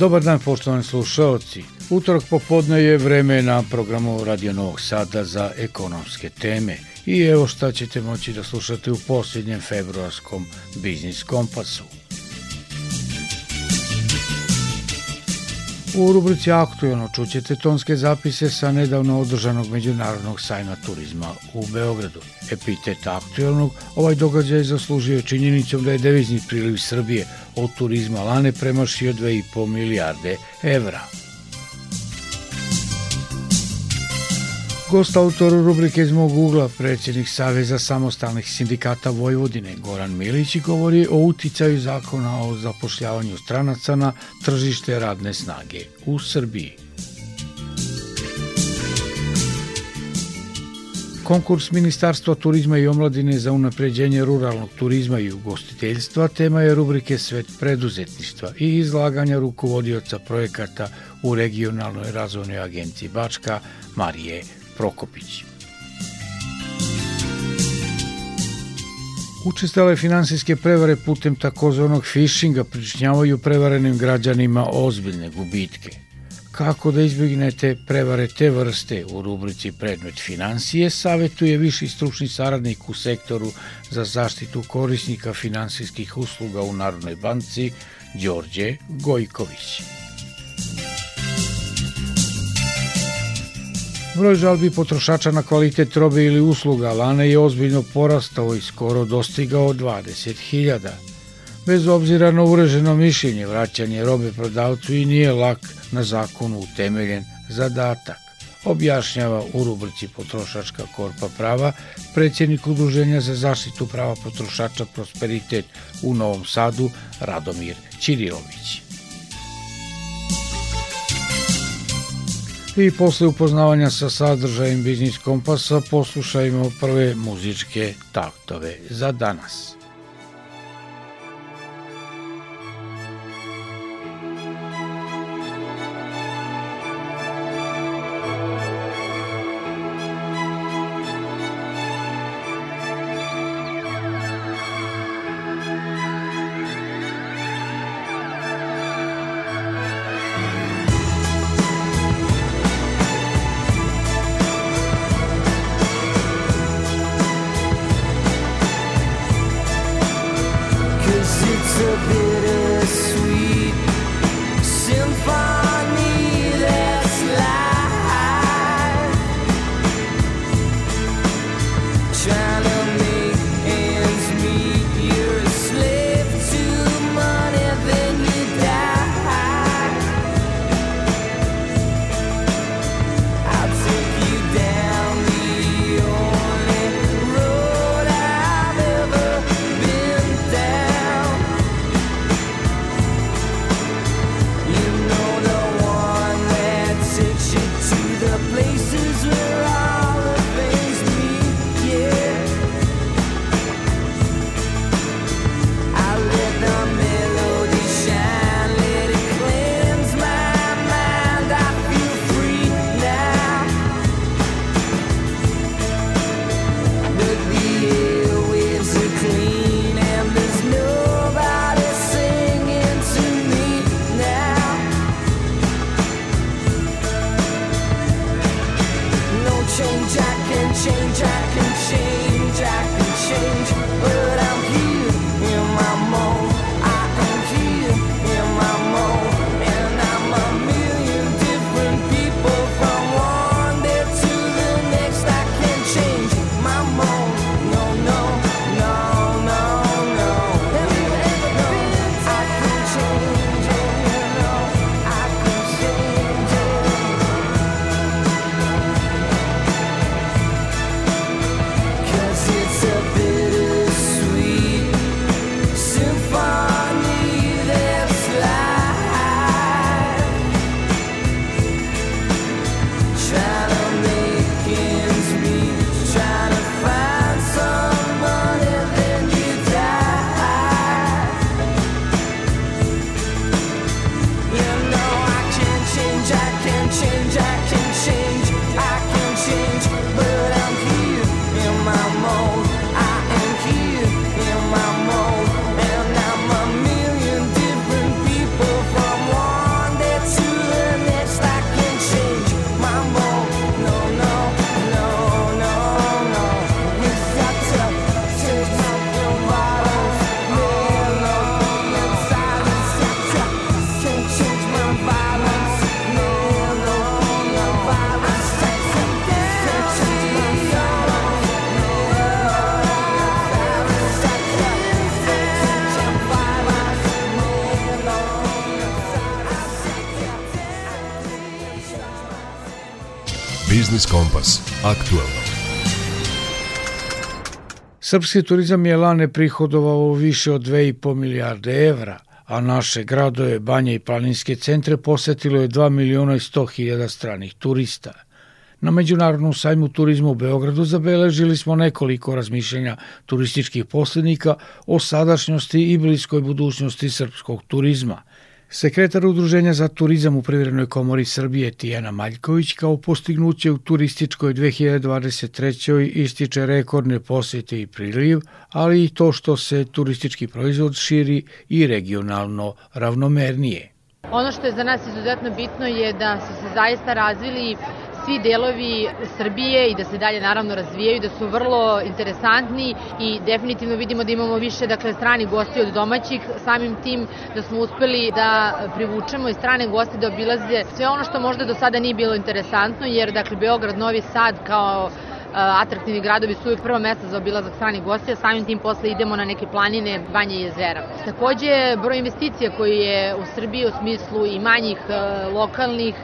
Dobar dan, poštovani slušalci. Utorak popodne je vreme na programu Radio Novog Sada za ekonomske teme. I evo šta ćete moći da slušate u posljednjem februarskom Biznis Kompasu. U rubrici Aktualno čućete tonske zapise sa nedavno održanog Međunarodnog sajma turizma u Beogradu. Epitet aktualnog, ovaj događaj zaslužio činjenicom da je devizni priliv Srbije od turizma lane premašio 2,5 milijarde evra. Gost autor rubrike iz mog ugla, predsjednik Saveza samostalnih sindikata Vojvodine Goran Milić govori o uticaju zakona o zapošljavanju stranaca na tržište radne snage u Srbiji. Konkurs Ministarstva turizma i omladine za unapređenje ruralnog turizma i ugostiteljstva tema je rubrike Svet preduzetništva i izlaganja rukovodioca projekata u regionalnoj razvojnoj agenciji Bačka Marije Prokopić. Učestale finansijske prevare putem takozvanog phishinga pričnjavaju prevarenim građanima ozbiljne gubitke. Kako da izbjegnete prevare te vrste u rubrici Predmet financije, savetuje viši stručni saradnik u sektoru za zaštitu korisnika finansijskih usluga u Narodnoj banci, Đorđe Gojković. Broj žalbi potrošača na kvalitet robe ili usluga lane je ozbiljno porastao i skoro dostigao 20.000. Bez obzira na ureženo mišljenje, vraćanje robe prodavcu i nije lak na zakonu utemeljen zadatak objašnjava u rubrici Potrošačka korpa prava predsjednik Udruženja za zaštitu prava potrošača Prosperitet u Novom Sadu Radomir Ćirilović. I posle upoznavanja sa sadržajem Biznis Kompasa poslušajmo prve muzičke taktove za danas. Srpski turizam je lane prihodovao više od 2,5 milijarde evra, a naše gradove, banje i planinske centre posetilo je 2 miliona i 100 hiljada stranih turista – Na Međunarodnom sajmu turizma u Beogradu zabeležili smo nekoliko razmišljenja turističkih poslednika o sadašnjosti i bliskoj budućnosti srpskog turizma. Sekretar Udruženja za turizam u Privrednoj komori Srbije Tijana Maljković kao postignuće u turističkoj 2023. ističe rekordne posete i priliv, ali i to što se turistički proizvod širi i regionalno ravnomernije. Ono što je za nas izuzetno bitno je da su se zaista razvili svi delovi Srbije i da se dalje naravno razvijaju, da su vrlo interesantni i definitivno vidimo da imamo više dakle, strani gosti od domaćih, samim tim da smo uspeli da privučemo i strane goste da obilaze sve ono što možda do sada nije bilo interesantno, jer dakle Beograd, Novi Sad kao atraktivni gradovi su uvijek prva mesta za obilazak stranih gostija, samim tim posle idemo na neke planine, banje i jezera. Takođe, broj investicija koji je u Srbiji u smislu i manjih lokalnih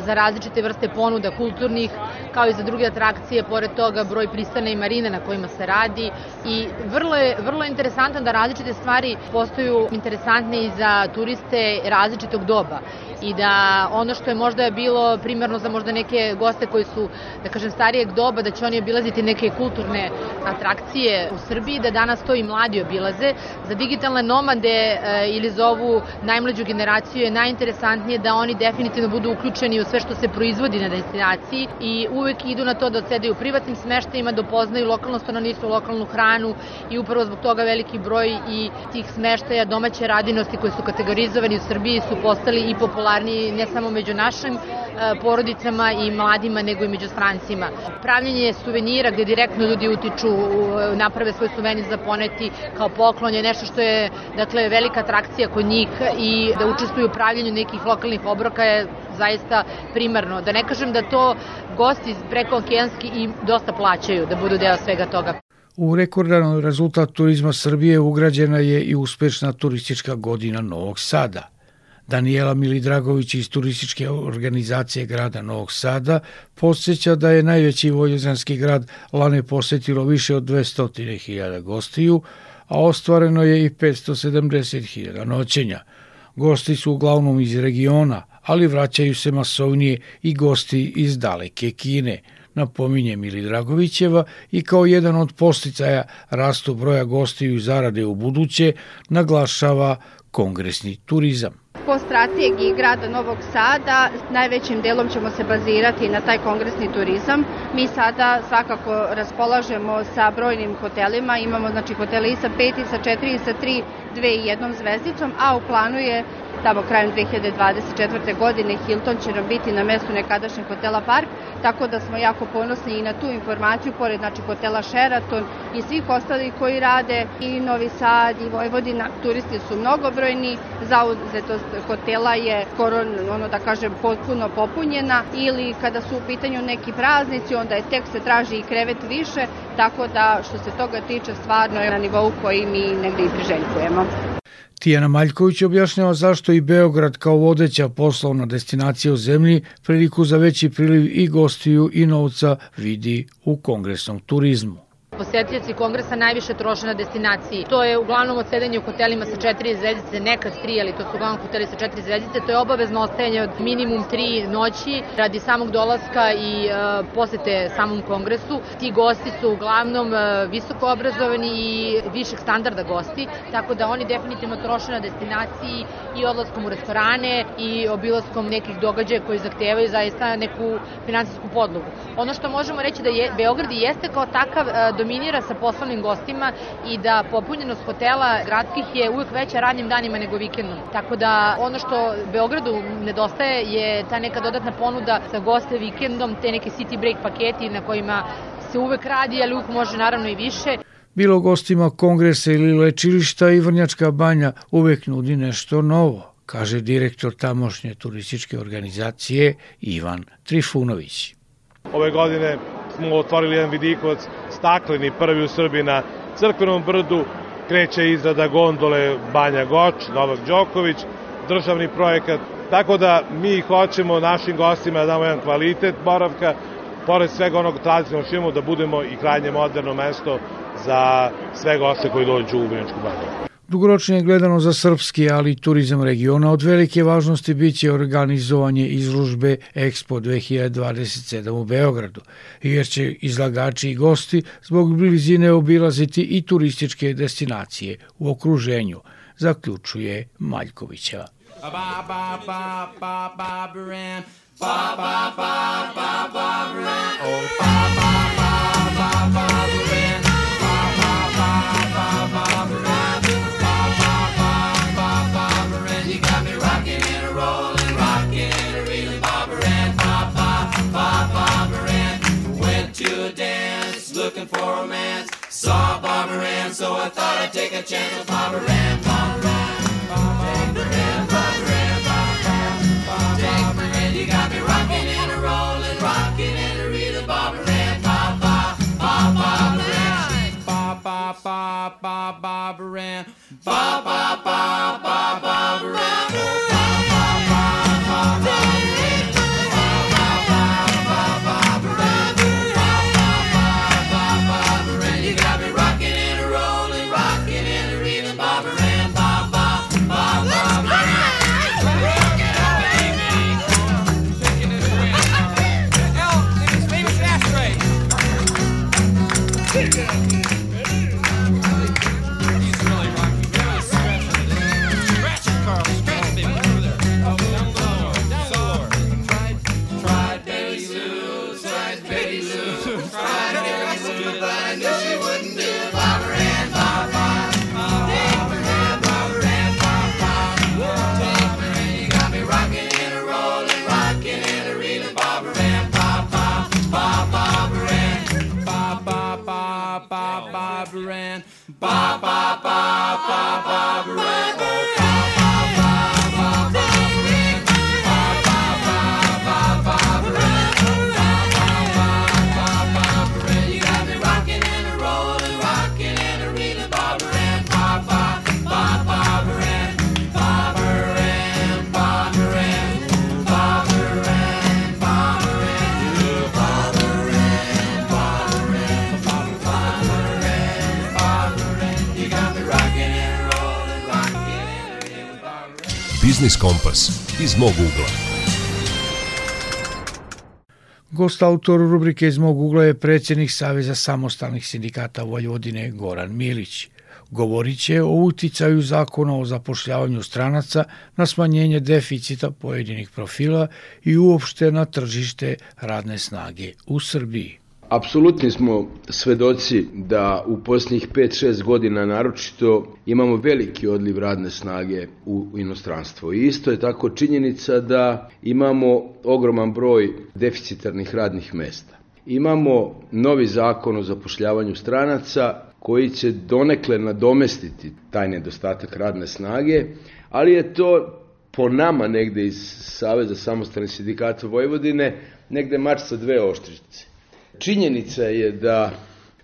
za različite vrste ponuda kulturnih, kao i za druge atrakcije, pored toga broj pristane i marine na kojima se radi. I vrlo je, vrlo je interesantno da različite stvari postaju interesantne i za turiste različitog doba. I da ono što je možda bilo primarno za možda neke goste koji su, da kažem, starijeg doba, da će oni obilaziti neke kulturne atrakcije u Srbiji, da danas to i mladi obilaze. Za digitalne nomade e, ili za ovu najmlađu generaciju je najinteresantnije da oni definitivno budu uključeni u sve što se proizvodi na destinaciji. I uvek idu na to da odsedaju u privatnim smeštajima, da upoznaju lokalno stanovništvo, lokalnu hranu i upravo zbog toga veliki broj i tih smeštaja domaće radinosti koji su kategorizovani u Srbiji su postali i popularni popularniji ne samo među našim e, porodicama i mladima, nego i među strancima. Pravljenje suvenira gde direktno ljudi utiču, naprave svoj suvenir za poneti kao poklon je nešto što je dakle, velika atrakcija kod njih i da učestvuju u pravljenju nekih lokalnih obroka je zaista primarno. Da ne kažem da to gosti preko okeanski i dosta plaćaju da budu deo svega toga. U rekordan rezultat turizma Srbije ugrađena je i uspešna turistička godina Novog Sada. Daniela Milidragović iz turističke organizacije grada Novog Sada podsjeća da je najveći vojvođanski grad lane posetilo više od 200.000 gostiju, a ostvareno je i 570.000 noćenja. Gosti su uglavnom iz regiona, ali vraćaju se masovnije i gosti iz daleke Kine, napominje Mili Dragovićeva i kao jedan od posticaja rastu broja gostiju i zarade u buduće naglašava kongresni turizam. Po strategiji grada Novog Sada najvećim delom ćemo se bazirati na taj kongresni turizam. Mi sada svakako raspolažemo sa brojnim hotelima, imamo znači hotele i sa 5 i sa 4 i sa 3, 2 i jednom zvezdicom, a u planu je tamo krajem 2024. godine Hilton će nam biti na mestu nekadašnjeg hotela Park, tako da smo jako ponosni i na tu informaciju, pored znači, hotela Sheraton i svih ostalih koji rade i Novi Sad i Vojvodina. Turisti su mnogobrojni, zauzetost hotela je skoro, ono da kažem, potpuno popunjena ili kada su u pitanju neki praznici, onda je tek se traži i krevet više, tako da što se toga tiče stvarno je na nivou koji mi negde i priželjkujemo. Tijana Maljković objašnjava zašto i Beograd kao vodeća poslovna destinacija u zemlji priliku za veći priliv i gostiju i novca vidi u kongresnom turizmu. Posetioci kongresa najviše troše na destinaciji. To je uglavnom odsedanje u hotelima sa četiri zvezdice, nekad tri, ali to su uglavnom hoteli sa četiri zvezdice. To je obavezno ostajanje od minimum tri noći radi samog dolaska i e, posete samom kongresu. Ti gosti su uglavnom e, visoko obrazovani i višeg standarda gosti, tako da oni definitivno troše na destinaciji i odlaskom u restorane i obilaskom nekih događaja koji zahtevaju zaista neku finansijsku podlogu. Ono što možemo reći da je Beograd i jeste kao takav e, dominira sa poslovnim gostima i da popunjenost hotela gradskih je uvek veća radnim danima nego vikendom. Tako da ono što Beogradu nedostaje je ta neka dodatna ponuda za goste vikendom, te neke city break paketi na kojima se uvek radi, ali uvek može naravno i više. Bilo gostima kongresa ili lečilišta i Vrnjačka banja uvek nudi nešto novo, kaže direktor tamošnje turističke organizacije Ivan Trifunović. Ove godine smo otvorili jedan vidikovac stakleni prvi u Srbiji na Crkvenom brdu, kreće izrada gondole Banja Goč, Novak Đoković, državni projekat, tako da mi hoćemo našim gostima da damo jedan kvalitet boravka pored svega onog tradicionalnog što imamo, da budemo i krajnje moderno mesto za sve goste koji dođu u Vrnjačku banju. Dugoročnije gledano za srpski, ali i turizam regiona od velike važnosti biće organizovanje izlužbe Expo 2027 u Beogradu, jer će izlagači i gosti zbog blizine obilaziti i turističke destinacije u okruženju, zaključuje Maljkovićeva. Ba, ba, ba, ba, ba, bren. ba, ba, ba, ba, ba, bren. oh, ba, ba, ba, ba, ba, ba. Saw Barbara Ann, so I thought I'd take a chance with Barbara Ann, Barbara Ann, Barbara Ann, Barbara Ann, Barbara Ann. You got me rocking and a rolling, rocking and a reeling, Barbara Ann, ba ba ba Barbara Ann, ba ba ba ba Barbara Ann, ba ba ba ba Barbara Ann. Biznis Kompas iz mog ugla. Gost autor rubrike iz mog ugla je predsjednik Saveza samostalnih sindikata Vojvodine Goran Milić. Govorit će o uticaju zakona o zapošljavanju stranaca na smanjenje deficita pojedinih profila i uopšte na tržište radne snage u Srbiji. Apsolutni smo svedoci da u posljednjih 5-6 godina naročito imamo veliki odliv radne snage u inostranstvo. I isto je tako činjenica da imamo ogroman broj deficitarnih radnih mesta. Imamo novi zakon o zapošljavanju stranaca koji će donekle nadomestiti taj nedostatak radne snage, ali je to po nama negde iz Saveza samostalnih sindikata Vojvodine negde mač sa dve oštrice. Činjenica je da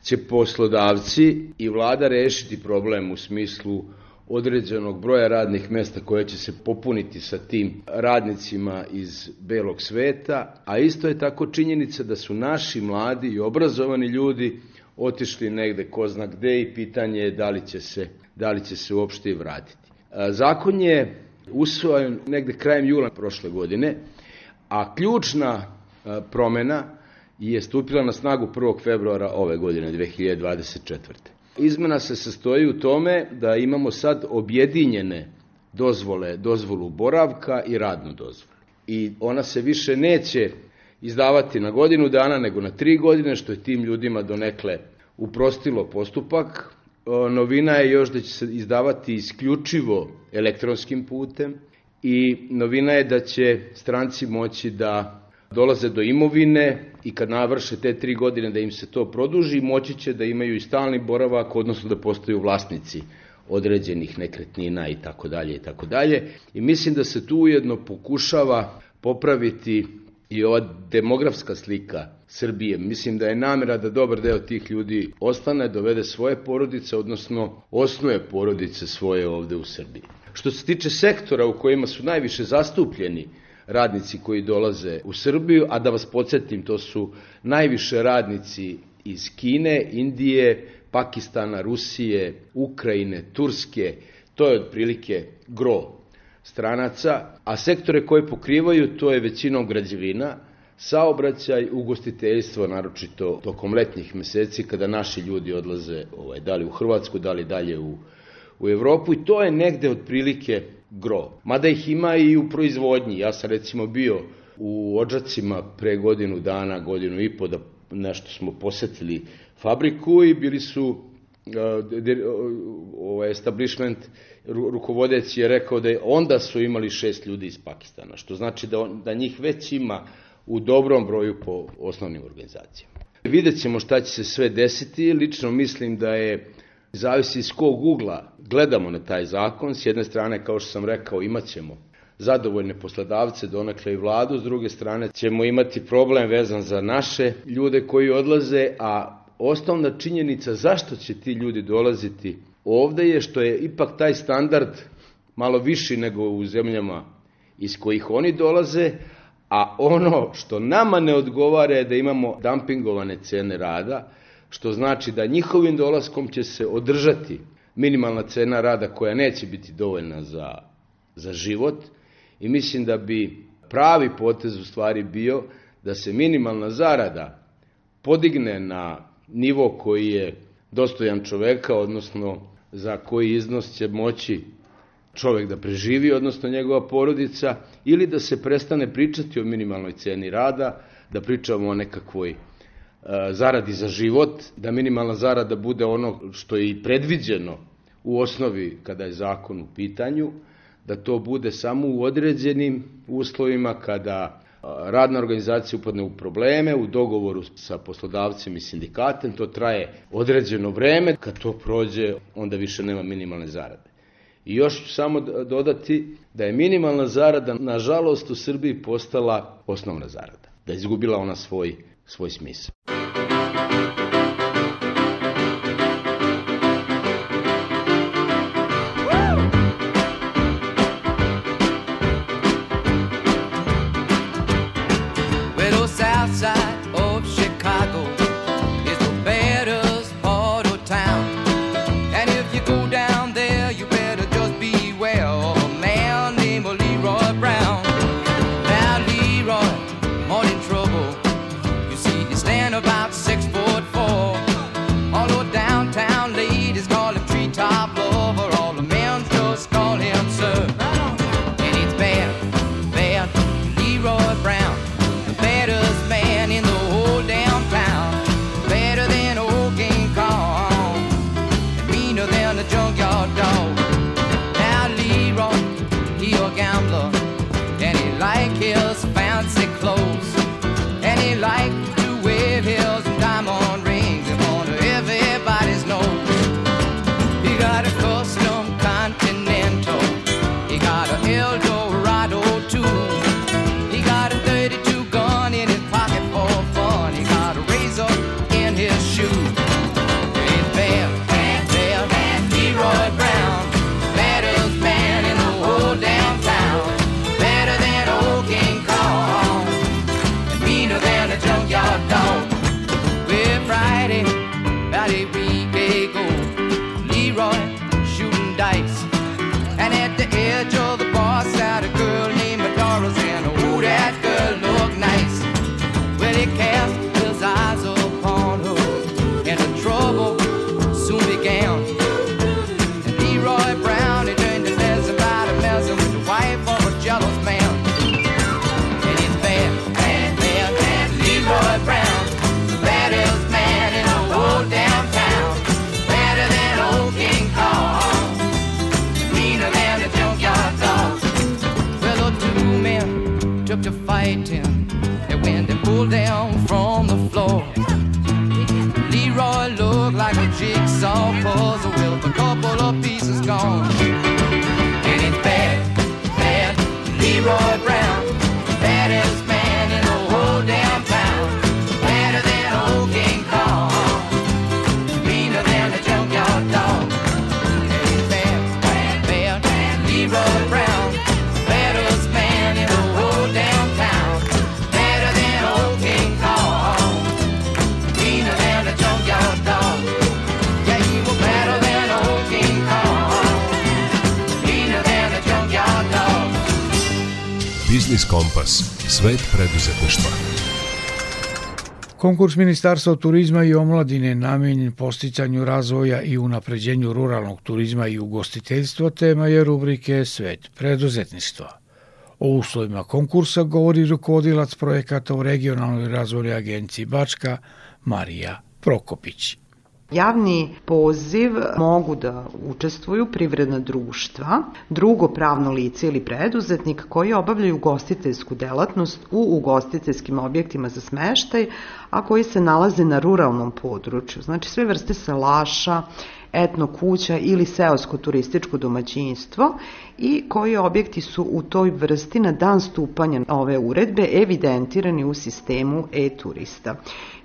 će poslodavci i vlada rešiti problem u smislu određenog broja radnih mesta koje će se popuniti sa tim radnicima iz belog sveta, a isto je tako činjenica da su naši mladi i obrazovani ljudi otišli negde ko zna gde i pitanje je da li će se, da li će se uopšte i vratiti. Zakon je usvojen negde krajem jula prošle godine, a ključna promena i je stupila na snagu 1. februara ove godine, 2024. Izmena se sastoji u tome da imamo sad objedinjene dozvole, dozvolu boravka i radnu dozvolu. I ona se više neće izdavati na godinu dana, nego na tri godine, što je tim ljudima donekle uprostilo postupak. Novina je još da će se izdavati isključivo elektronskim putem i novina je da će stranci moći da dolaze do imovine i kad navrše te tri godine da im se to produži, moći će da imaju i stalni boravak, odnosno da postaju vlasnici određenih nekretnina i tako dalje i tako dalje. I mislim da se tu ujedno pokušava popraviti i ova demografska slika Srbije. Mislim da je namera da dobar deo tih ljudi ostane, dovede svoje porodice, odnosno osnuje porodice svoje ovde u Srbiji. Što se tiče sektora u kojima su najviše zastupljeni radnici koji dolaze u Srbiju, a da vas podsjetim, to su najviše radnici iz Kine, Indije, Pakistana, Rusije, Ukrajine, Turske, to je otprilike gro stranaca, a sektore koje pokrivaju to je većinom građevina, saobraćaj, ugostiteljstvo, naročito tokom letnjih meseci kada naši ljudi odlaze ovaj, da li u Hrvatsku, da li dalje u, u Evropu i to je negde otprilike gro. Mada ih ima i u proizvodnji. Ja sam recimo bio u Odžacima pre godinu dana, godinu i po da nešto smo posetili fabriku i bili su ovaj establishment rukovodec je rekao da je, onda su imali šest ljudi iz Pakistana, što znači da, on, da njih već ima u dobrom broju po osnovnim organizacijama. Vidjet ćemo šta će se sve desiti. Lično mislim da je, zavisi iz kog ugla gledamo na taj zakon. S jedne strane, kao što sam rekao, imat ćemo zadovoljne posledavce, donekle i vladu, s druge strane ćemo imati problem vezan za naše ljude koji odlaze, a osnovna činjenica zašto će ti ljudi dolaziti ovde je što je ipak taj standard malo viši nego u zemljama iz kojih oni dolaze, a ono što nama ne odgovara je da imamo dumpingovane cene rada, što znači da njihovim dolaskom će se održati minimalna cena rada koja neće biti dovoljna za, za život i mislim da bi pravi potez u stvari bio da se minimalna zarada podigne na nivo koji je dostojan čoveka, odnosno za koji iznos će moći čovek da preživi, odnosno njegova porodica, ili da se prestane pričati o minimalnoj ceni rada, da pričamo o nekakvoj zaradi za život, da minimalna zarada bude ono što je i predviđeno u osnovi kada je zakon u pitanju, da to bude samo u određenim uslovima kada radna organizacija upadne u probleme, u dogovoru sa poslodavcem i sindikatem, to traje određeno vreme, kad to prođe, onda više nema minimalne zarade. I još ću samo dodati da je minimalna zarada, nažalost, u Srbiji postala osnovna zarada, da je izgubila ona svoj, svoj smisao. Kompas. Svet preduzetništva. Konkurs Ministarstva turizma i omladine namenjen posticanju razvoja i unapređenju ruralnog turizma i ugostiteljstva tema je rubrike Svet preduzetništva. O uslovima konkursa govori rukovodilac projekata u regionalnoj razvojnoj agenciji Bačka Marija Prokopić. Javni poziv mogu da učestvuju privredna društva, drugo pravno lice ili preduzetnik koji obavljaju ugostiteljsku delatnost u ugostiteljskim objektima za smeštaj, a koji se nalaze na ruralnom području. Znači sve vrste salaša, etno kuća ili seosko turističko domaćinstvo i koji objekti su u toj vrsti na dan stupanja ove uredbe evidentirani u sistemu e-turista.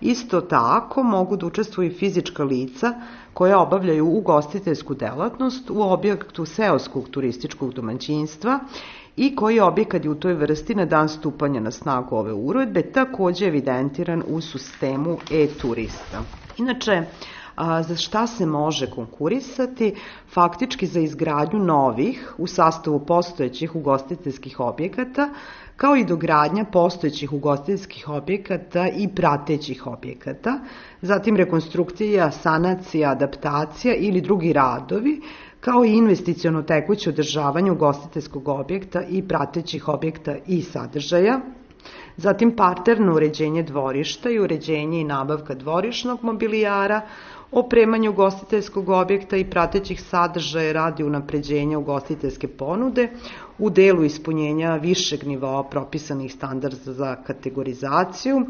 Isto tako mogu da učestvuju fizička lica koja obavljaju ugostiteljsku delatnost u objektu seoskog turističkog domaćinstva i koji objekat je u toj vrsti na dan stupanja na snagu ove uredbe takođe evidentiran u sistemu e-turista. Inače, a, za šta se može konkurisati, faktički za izgradnju novih u sastavu postojećih ugostiteljskih objekata, kao i dogradnja postojećih ugostiteljskih objekata i pratećih objekata, zatim rekonstrukcija, sanacija, adaptacija ili drugi radovi, kao i investicijono tekuće održavanje ugostiteljskog objekta i pratećih objekta i sadržaja, zatim parterno uređenje dvorišta i uređenje i nabavka dvorišnog mobilijara, opremanju ugostiteljskog objekta i pratećih sadržaja radi unapređenja ugostiteljske ponude u delu ispunjenja višeg nivoa propisanih standarda za kategorizaciju,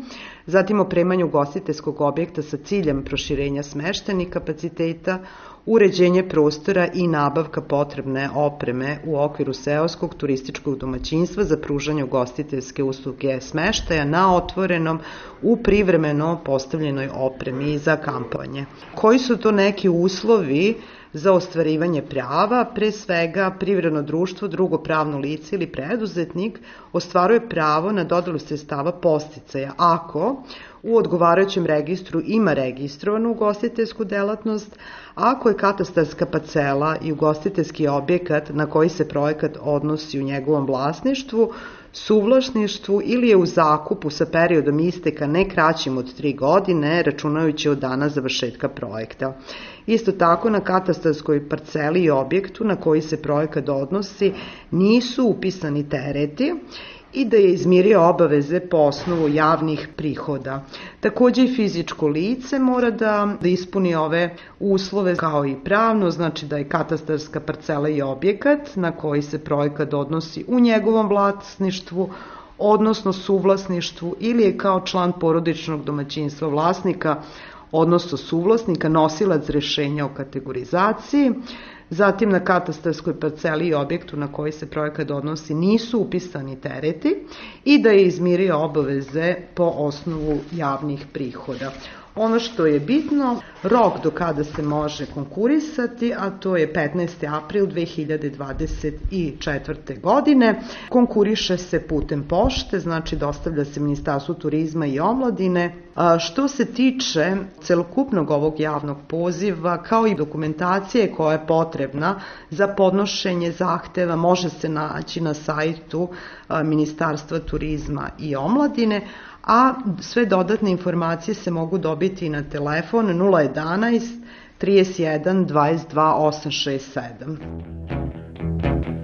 zatim opremanju ugostiteljskog objekta sa ciljem proširenja smeštenih kapaciteta, uređenje prostora i nabavka potrebne opreme u okviru seoskog turističkog domaćinstva za pružanje ugostiteljske usluge smeštaja na otvorenom u privremeno postavljenoj opremi za kampovanje. Koji su to neki uslovi za ostvarivanje prava, pre svega privredno društvo, drugo pravno lice ili preduzetnik ostvaruje pravo na dodelu sredstava posticaja ako u odgovarajućem registru ima registrovanu ugostiteljsku delatnost, ako je katastarska parcela i ugostiteljski objekat na koji se projekat odnosi u njegovom vlasništvu, suvlašništvu ili je u zakupu sa periodom isteka ne kraćim od 3 godine, računajući od dana završetka projekta. Isto tako na katastarskoj parceli i objektu na koji se projekat odnosi nisu upisani tereti i da je izmirio obaveze po osnovu javnih prihoda. Takođe i fizičko lice mora da, da ispuni ove uslove kao i pravno, znači da je katastarska parcela i objekat na koji se projekat odnosi u njegovom vlasništvu, odnosno suvlasništvu ili je kao član porodičnog domaćinstva vlasnika, odnosno suvlasnika, nosilac rešenja o kategorizaciji, Zatim na katastarskoj parceli i objektu na koji se projekat odnosi nisu upisani tereti i da je izmirio obaveze po osnovu javnih prihoda. Ono što je bitno, rok do kada se može konkurisati, a to je 15. april 2024. godine. Konkuriše se putem pošte, znači dostavlja se Ministarstvu turizma i omladine. Što se tiče celokupnog ovog javnog poziva, kao i dokumentacije koja je potrebna za podnošenje zahteva, može se naći na sajtu Ministarstva turizma i omladine, a sve dodatne informacije se mogu dobiti na telefon 011 31 22 867.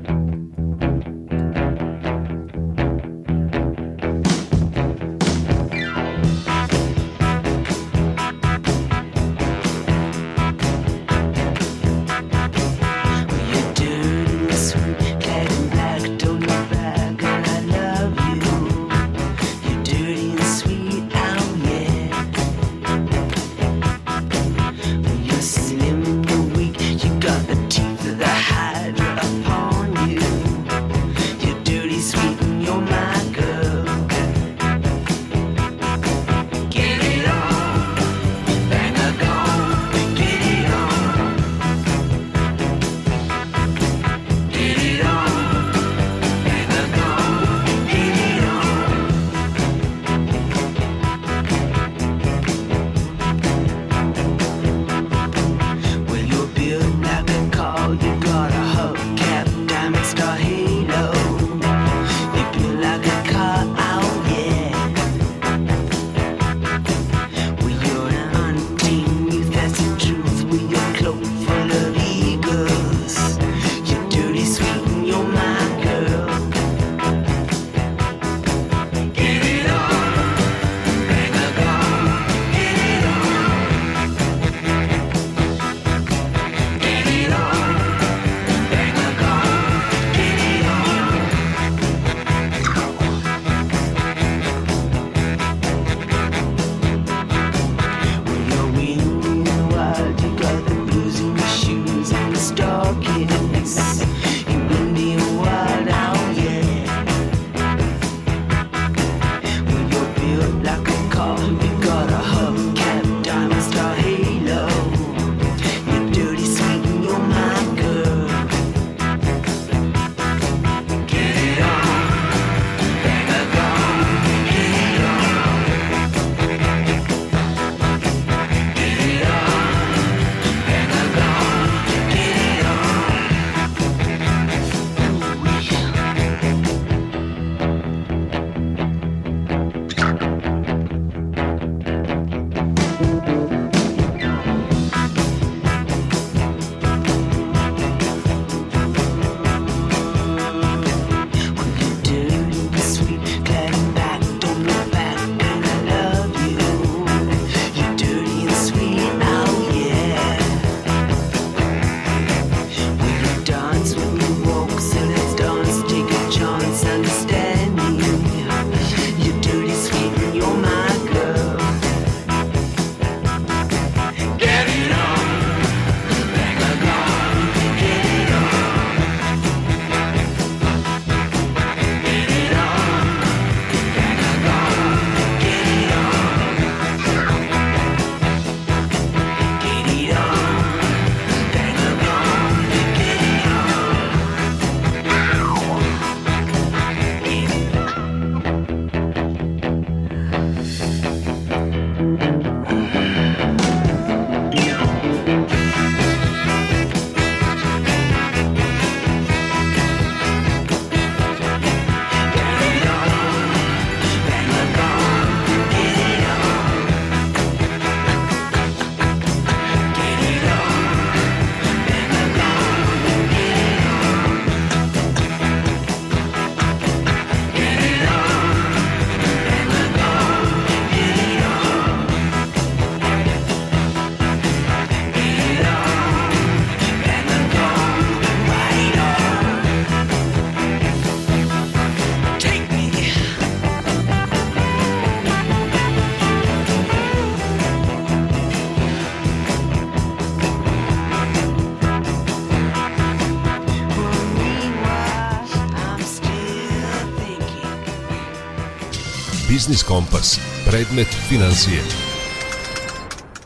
Biznis Kompas. Predmet financije.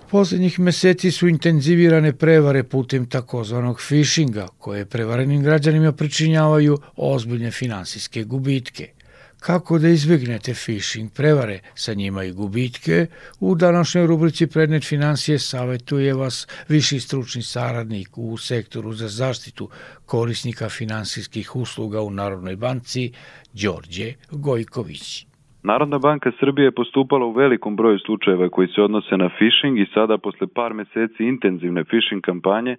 Poslednjih meseci su intenzivirane prevare putem takozvanog phishinga, koje prevarenim građanima pričinjavaju ozbiljne finansijske gubitke. Kako da izbjegnete phishing prevare, sa njima i gubitke, u današnjoj rubrici Prednet financije savjetuje vas viši stručni saradnik u sektoru za zaštitu korisnika finansijskih usluga u Narodnoj banci, Đorđe Gojković. Narodna banka Srbije je postupala u velikom broju slučajeva koji se odnose na phishing i sada posle par meseci intenzivne phishing kampanje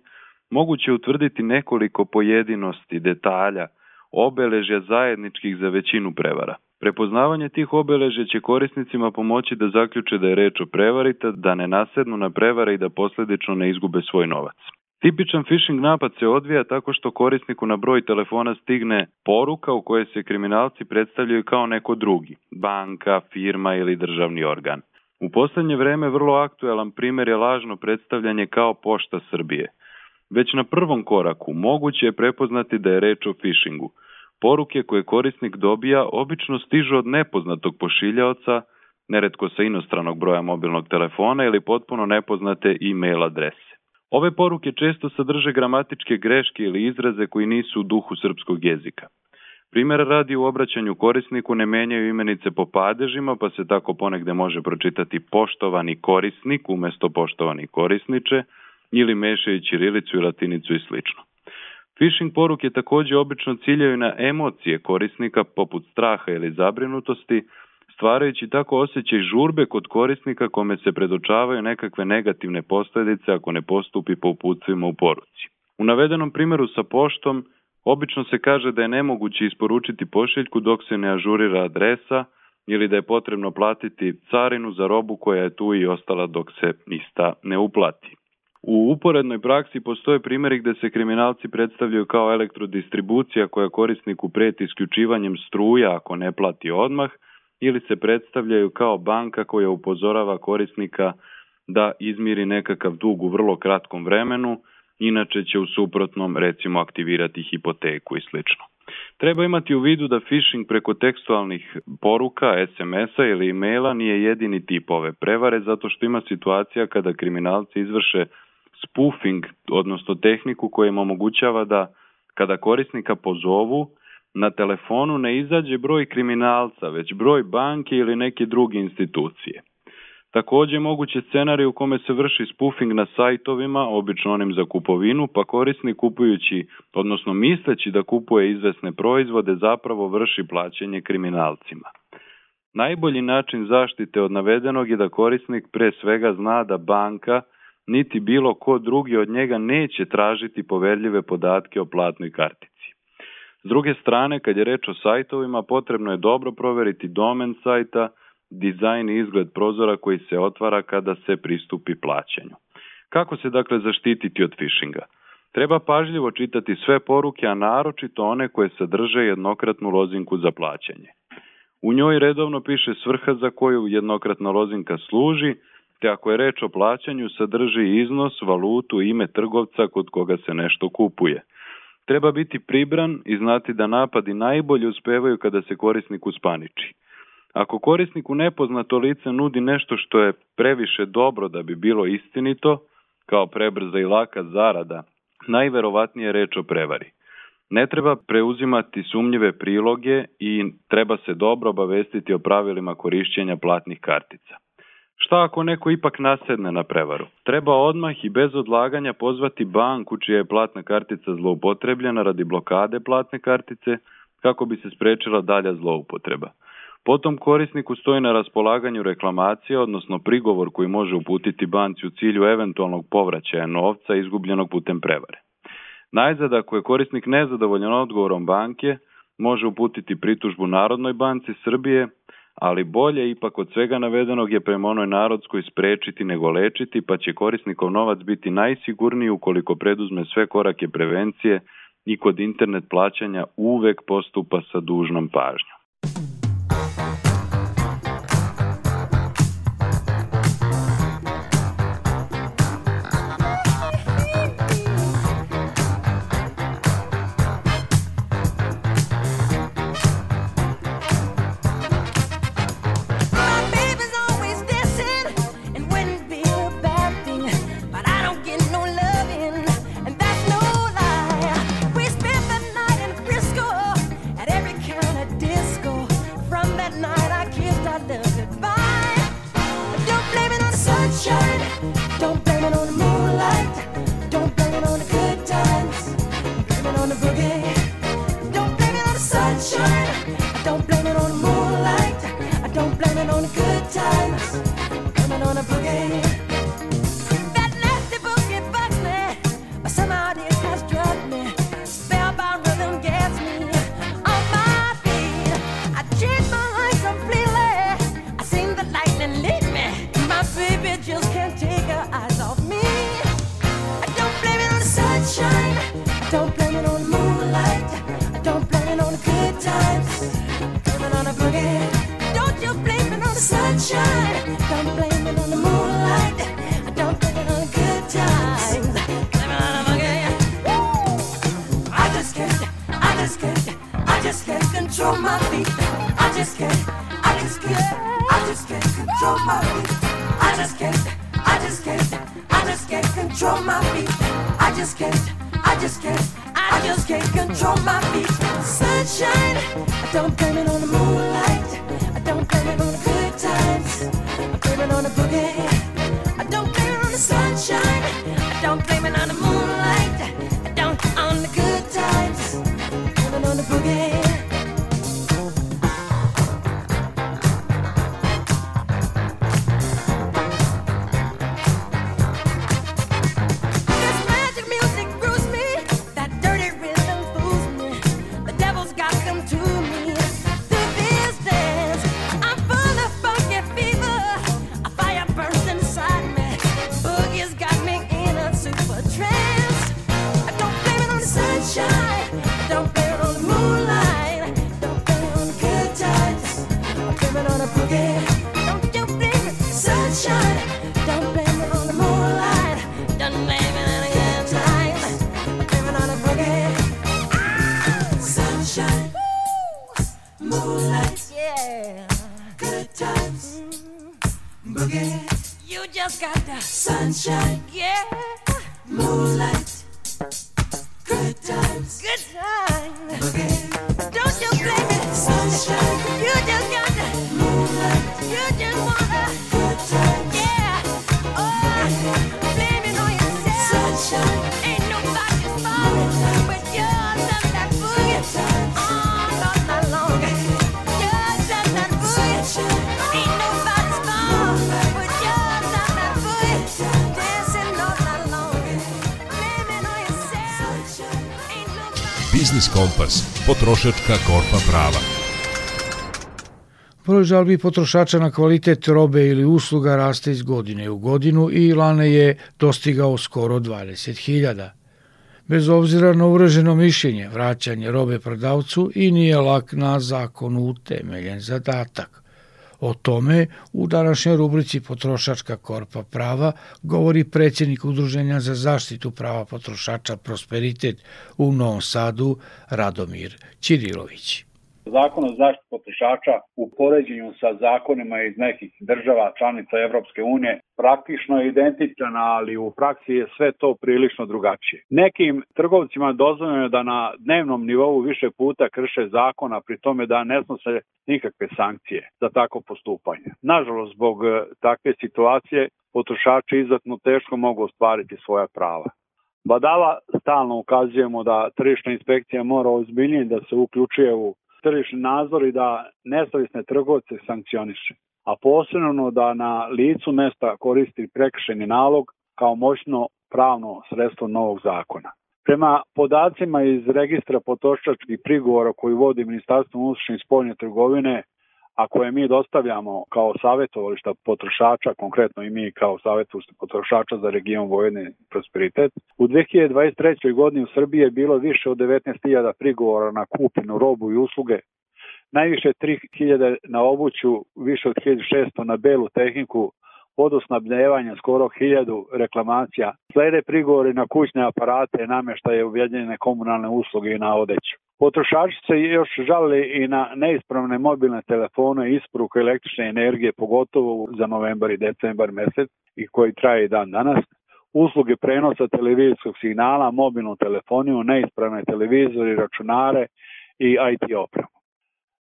moguće utvrditi nekoliko pojedinosti, detalja, obeležja zajedničkih za većinu prevara. Prepoznavanje tih obeležja će korisnicima pomoći da zaključe da je reč o prevarita, da ne nasednu na prevare i da posledično ne izgube svoj novac. Tipičan phishing napad se odvija tako što korisniku na broj telefona stigne poruka u kojoj se kriminalci predstavljaju kao neko drugi, banka, firma ili državni organ. U poslednje vreme vrlo aktuelan primer je lažno predstavljanje kao pošta Srbije. Već na prvom koraku moguće je prepoznati da je reč o phishingu – Poruke koje korisnik dobija obično stižu od nepoznatog pošiljaoca, neretko sa inostranog broja mobilnog telefona ili potpuno nepoznate e-mail adrese. Ove poruke često sadrže gramatičke greške ili izraze koji nisu u duhu srpskog jezika. Primjer radi u obraćanju korisniku ne menjaju imenice po padežima, pa se tako ponegde može pročitati poštovani korisnik umesto poštovani korisniče ili mešaju ćirilicu i latinicu i slično. Phishing poruke takođe obično ciljaju na emocije korisnika poput straha ili zabrinutosti, stvarajući tako osjećaj žurbe kod korisnika kome se predočavaju nekakve negativne posledice ako ne postupi po uputstvima u poruci. U navedenom primjeru sa poštom obično se kaže da je nemoguće isporučiti pošiljku dok se ne ažurira adresa ili da je potrebno platiti carinu za robu koja je tu i ostala dok se ista ne uplati. U uporednoj praksi postoje primjeri gde se kriminalci predstavljaju kao elektrodistribucija koja korisniku preti isključivanjem struja ako ne plati odmah ili se predstavljaju kao banka koja upozorava korisnika da izmiri nekakav dug u vrlo kratkom vremenu, inače će u suprotnom recimo aktivirati hipoteku i slično. Treba imati u vidu da phishing preko tekstualnih poruka, SMS-a ili e-maila nije jedini tip ove prevare zato što ima situacija kada kriminalci izvrše spoofing, odnosno tehniku koja im omogućava da kada korisnika pozovu, na telefonu ne izađe broj kriminalca, već broj banke ili neke druge institucije. Takođe moguće scenarij u kome se vrši spoofing na sajtovima, obično onim za kupovinu, pa korisnik kupujući, odnosno misleći da kupuje izvesne proizvode, zapravo vrši plaćanje kriminalcima. Najbolji način zaštite od navedenog je da korisnik pre svega zna da banka – niti bilo ko drugi od njega neće tražiti poverljive podatke o platnoj kartici. S druge strane, kad je reč o sajtovima, potrebno je dobro proveriti domen sajta, dizajn i izgled prozora koji se otvara kada se pristupi plaćanju. Kako se dakle zaštititi od phishinga? Treba pažljivo čitati sve poruke, a naročito one koje sadrže jednokratnu lozinku za plaćanje. U njoj redovno piše svrha za koju jednokratna lozinka služi, te ako je reč o plaćanju sadrži iznos, valutu, ime trgovca kod koga se nešto kupuje. Treba biti pribran i znati da napadi najbolje uspevaju kada se korisnik uspaniči. Ako korisniku nepoznato lice nudi nešto što je previše dobro da bi bilo istinito, kao prebrza i laka zarada, najverovatnije reč o prevari. Ne treba preuzimati sumnjive priloge i treba se dobro obavestiti o pravilima korišćenja platnih kartica. Šta ako neko ipak nasedne na prevaru? Treba odmah i bez odlaganja pozvati banku čija je platna kartica zloupotrebljena radi blokade platne kartice kako bi se sprečila dalja zloupotreba. Potom korisniku stoji na raspolaganju reklamacija, odnosno prigovor koji može uputiti banci u cilju eventualnog povraćaja novca izgubljenog putem prevare. Najzad, ako je korisnik nezadovoljan odgovorom banke, može uputiti pritužbu Narodnoj banci Srbije ali bolje ipak od svega navedenog je prema onoj narodskoj sprečiti nego lečiti, pa će korisnikov novac biti najsigurniji ukoliko preduzme sve korake prevencije i kod internet plaćanja uvek postupa sa dužnom pažnjom. times. I Don't blame it on the potrošačka korpa prava. Broj žalbi potrošača na kvalitet robe ili usluga raste iz godine u godinu i lane je dostigao skoro 20.000. Bez obzira na uraženo mišljenje, vraćanje robe prodavcu i nije lak na zakonu utemeljen zadatak. O tome u današnjoj rubrici Potrošačka korpa prava govori predsjednik Udruženja za zaštitu prava potrošača Prosperitet u Novom Sadu Radomir Ćirilović. Zakon o zaštiti potrošača u poređenju sa zakonima iz nekih država članica Evropske unije praktično je identičan, ali u praksi je sve to prilično drugačije. Nekim trgovcima dozvoljeno je da na dnevnom nivou više puta krše zakona, pri tome da ne snose nikakve sankcije za tako postupanje. Nažalost, zbog e, takve situacije potrošači izuzetno teško mogu ostvariti svoja prava. Badava stalno ukazujemo da tržišna inspekcija mora ozbiljnije da se uključuje u tržišni nadzor i da nesavisne trgovce sankcioniše, a posebno da na licu mesta koristi prekršeni nalog kao moćno pravno sredstvo novog zakona. Prema podacima iz registra potrošačkih prigovora koji vodi Ministarstvo unutrašnje spoljne trgovine, a koje mi dostavljamo kao savjetovališta potrošača, konkretno i mi kao savjetovališta potrošača za region Vojvodine Prosperitet, u 2023. godini u Srbiji je bilo više od 19.000 prigovora na kupinu robu i usluge, najviše 3.000 na obuću, više od 1.600 na belu tehniku, vodosnabljevanja skoro 1000 reklamacija. Slede prigovori na kućne aparate, nameštaje uvjedljene komunalne usluge i na odeću. Potrošači se još žali i na neispravne mobilne telefone i električne energije, pogotovo za novembar i decembar mesec i koji traje i dan danas. Usluge prenosa televizijskog signala, mobilnu telefoniju, neispravne televizori, računare i IT opremu.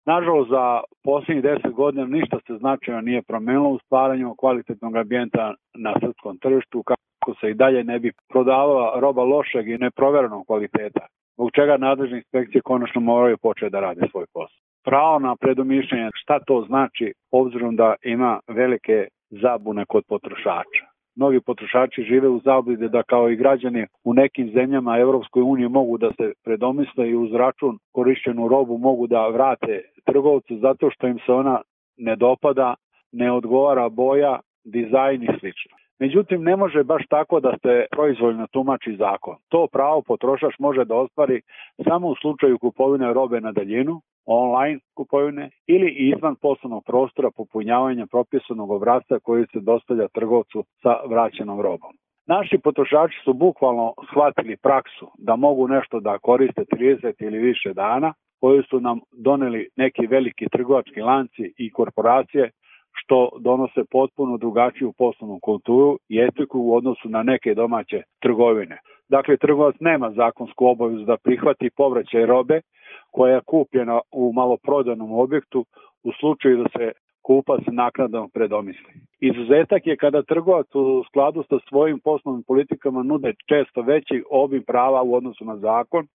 Nažalost, za posljednjih 10 godina ništa se značajno nije promenilo u stvaranju kvalitetnog ambijenta na srpskom tržištu kako se i dalje ne bi prodavala roba lošeg i neproverenog kvaliteta. zbog čega nadležne inspekcije konačno moraju početi da rade svoj posao. Pravo na predomišljanje šta to znači obzirom da ima velike zabune kod potrošača. Mnogi potrošači žive u zablide da kao i građani u nekim zemljama Evropskoj unije mogu da se predomisle i uz račun korišćenu robu mogu da vrate trgovcu zato što im se ona ne dopada, ne odgovara boja, dizajn i slično. Međutim, ne može baš tako da se proizvoljno tumači zakon. To pravo potrošač može da ostvari samo u slučaju kupovine robe na daljinu, online kupovine ili izvan poslovnog prostora popunjavanja propisanog obrazca koji se dostavlja trgovcu sa vraćenom robom. Naši potrošači su bukvalno shvatili praksu da mogu nešto da koriste 30 ili više dana, koju su nam doneli neki veliki trgovački lanci i korporacije što donose potpuno drugačiju poslovnu kulturu i etiku u odnosu na neke domaće trgovine. Dakle, trgovac nema zakonsku obavezu da prihvati povraćaj robe koja je kupljena u maloprodanom objektu u slučaju da se kupac naknadno predomisli. Izuzetak je kada trgovac u skladu sa svojim poslovnim politikama nude često veći obim prava u odnosu na zakon,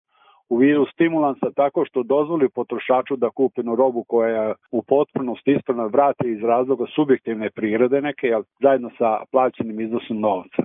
u vidu stimulansa tako što dozvoli potrošaču da kupinu robu koja je u potpunosti ispravna vrati iz razloga subjektivne prirode neke, zajedno sa plaćenim iznosom novca.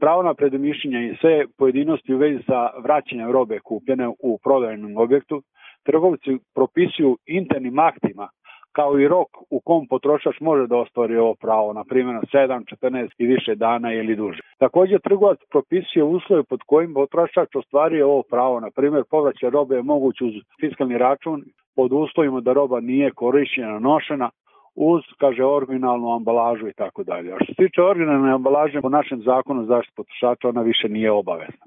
Pravo na predomišljenje i sve pojedinosti u vezi sa vraćanjem robe kupljene u prodajnom objektu, trgovci propisuju internim aktima kao i rok u kom potrošač može da ostvari ovo pravo, na primjer 7, 14 i više dana ili duže. Takođe, trgovac propisuje uslove pod kojim potrošač ostvaruje ovo pravo, na primjer povraćaj robe je moguć uz fiskalni račun pod uslovima da roba nije korišćena, nošena, uz, kaže, originalnu ambalažu i tako dalje. A što se tiče originalne ambalaže, po našem zakonu zaštite potrošača ona više nije obavezna.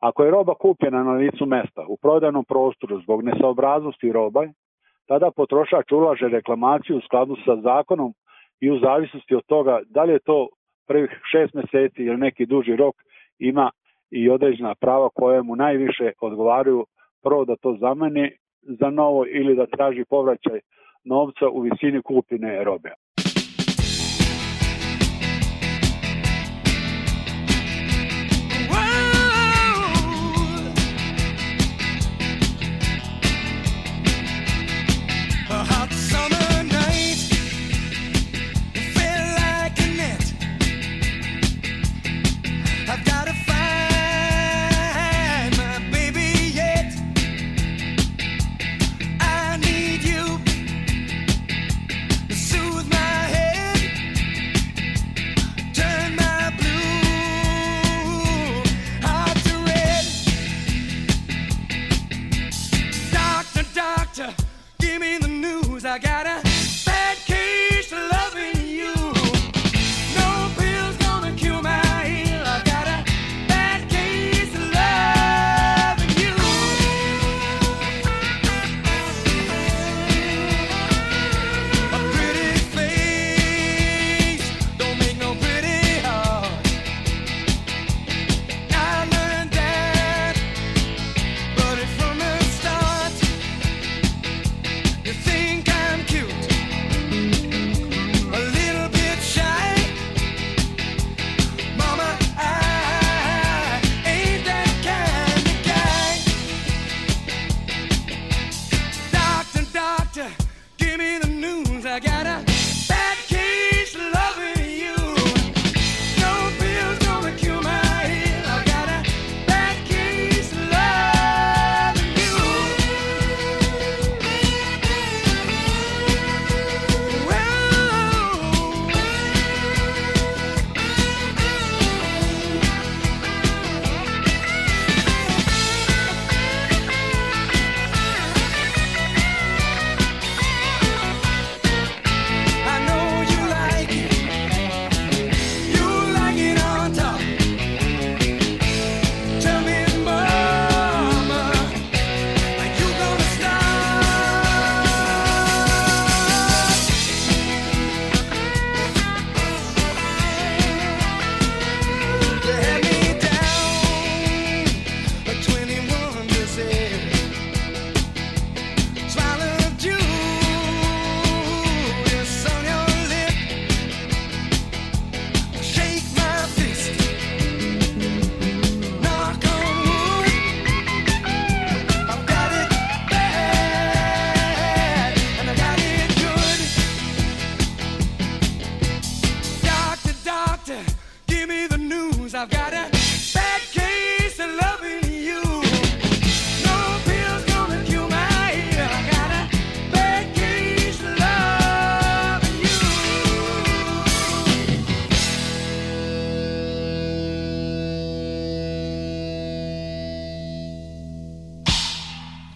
Ako je roba kupljena na licu mesta, u prodajnom prostoru zbog nesaobraznosti roba, tada potrošač ulaže reklamaciju u skladu sa zakonom i u zavisnosti od toga da li je to prvih šest meseci ili neki duži rok ima i određena prava koje mu najviše odgovaraju prvo da to zameni za novo ili da traži povraćaj novca u visini kupine robe.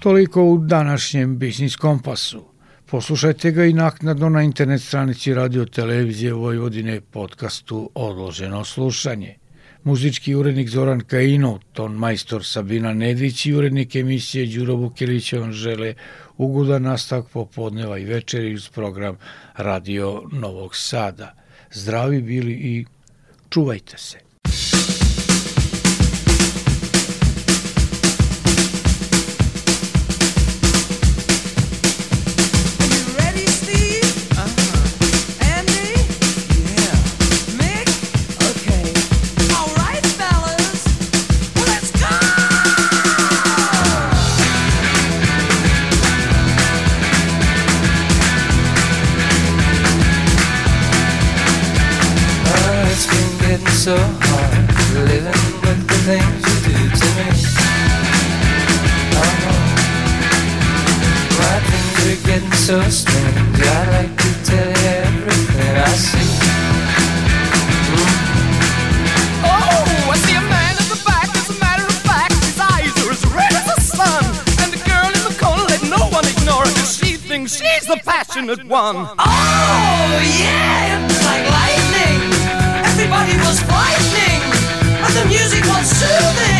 Toliko u današnjem Biznis Kompasu. Poslušajte ga i naknadno na internet stranici Radio Televizije Vojvodine podcastu Odloženo slušanje. Muzički urednik Zoran Kaino, ton majstor Sabina Nedić i urednik emisije Đuro Bukilić on žele ugodan nastavak popodneva i večeri uz program Radio Novog Sada. Zdravi bili i čuvajte se. so hard living with the things you do to me. Oh, my dreams are getting so strange. I'd like to tell you everything I see. Oh, I see a man the back. As a matter of fact, his eyes are as red as the sun. And the girl in the corner let no one ignore she thinks she's the passionate one. Oh, yeah, it's like life. soothing.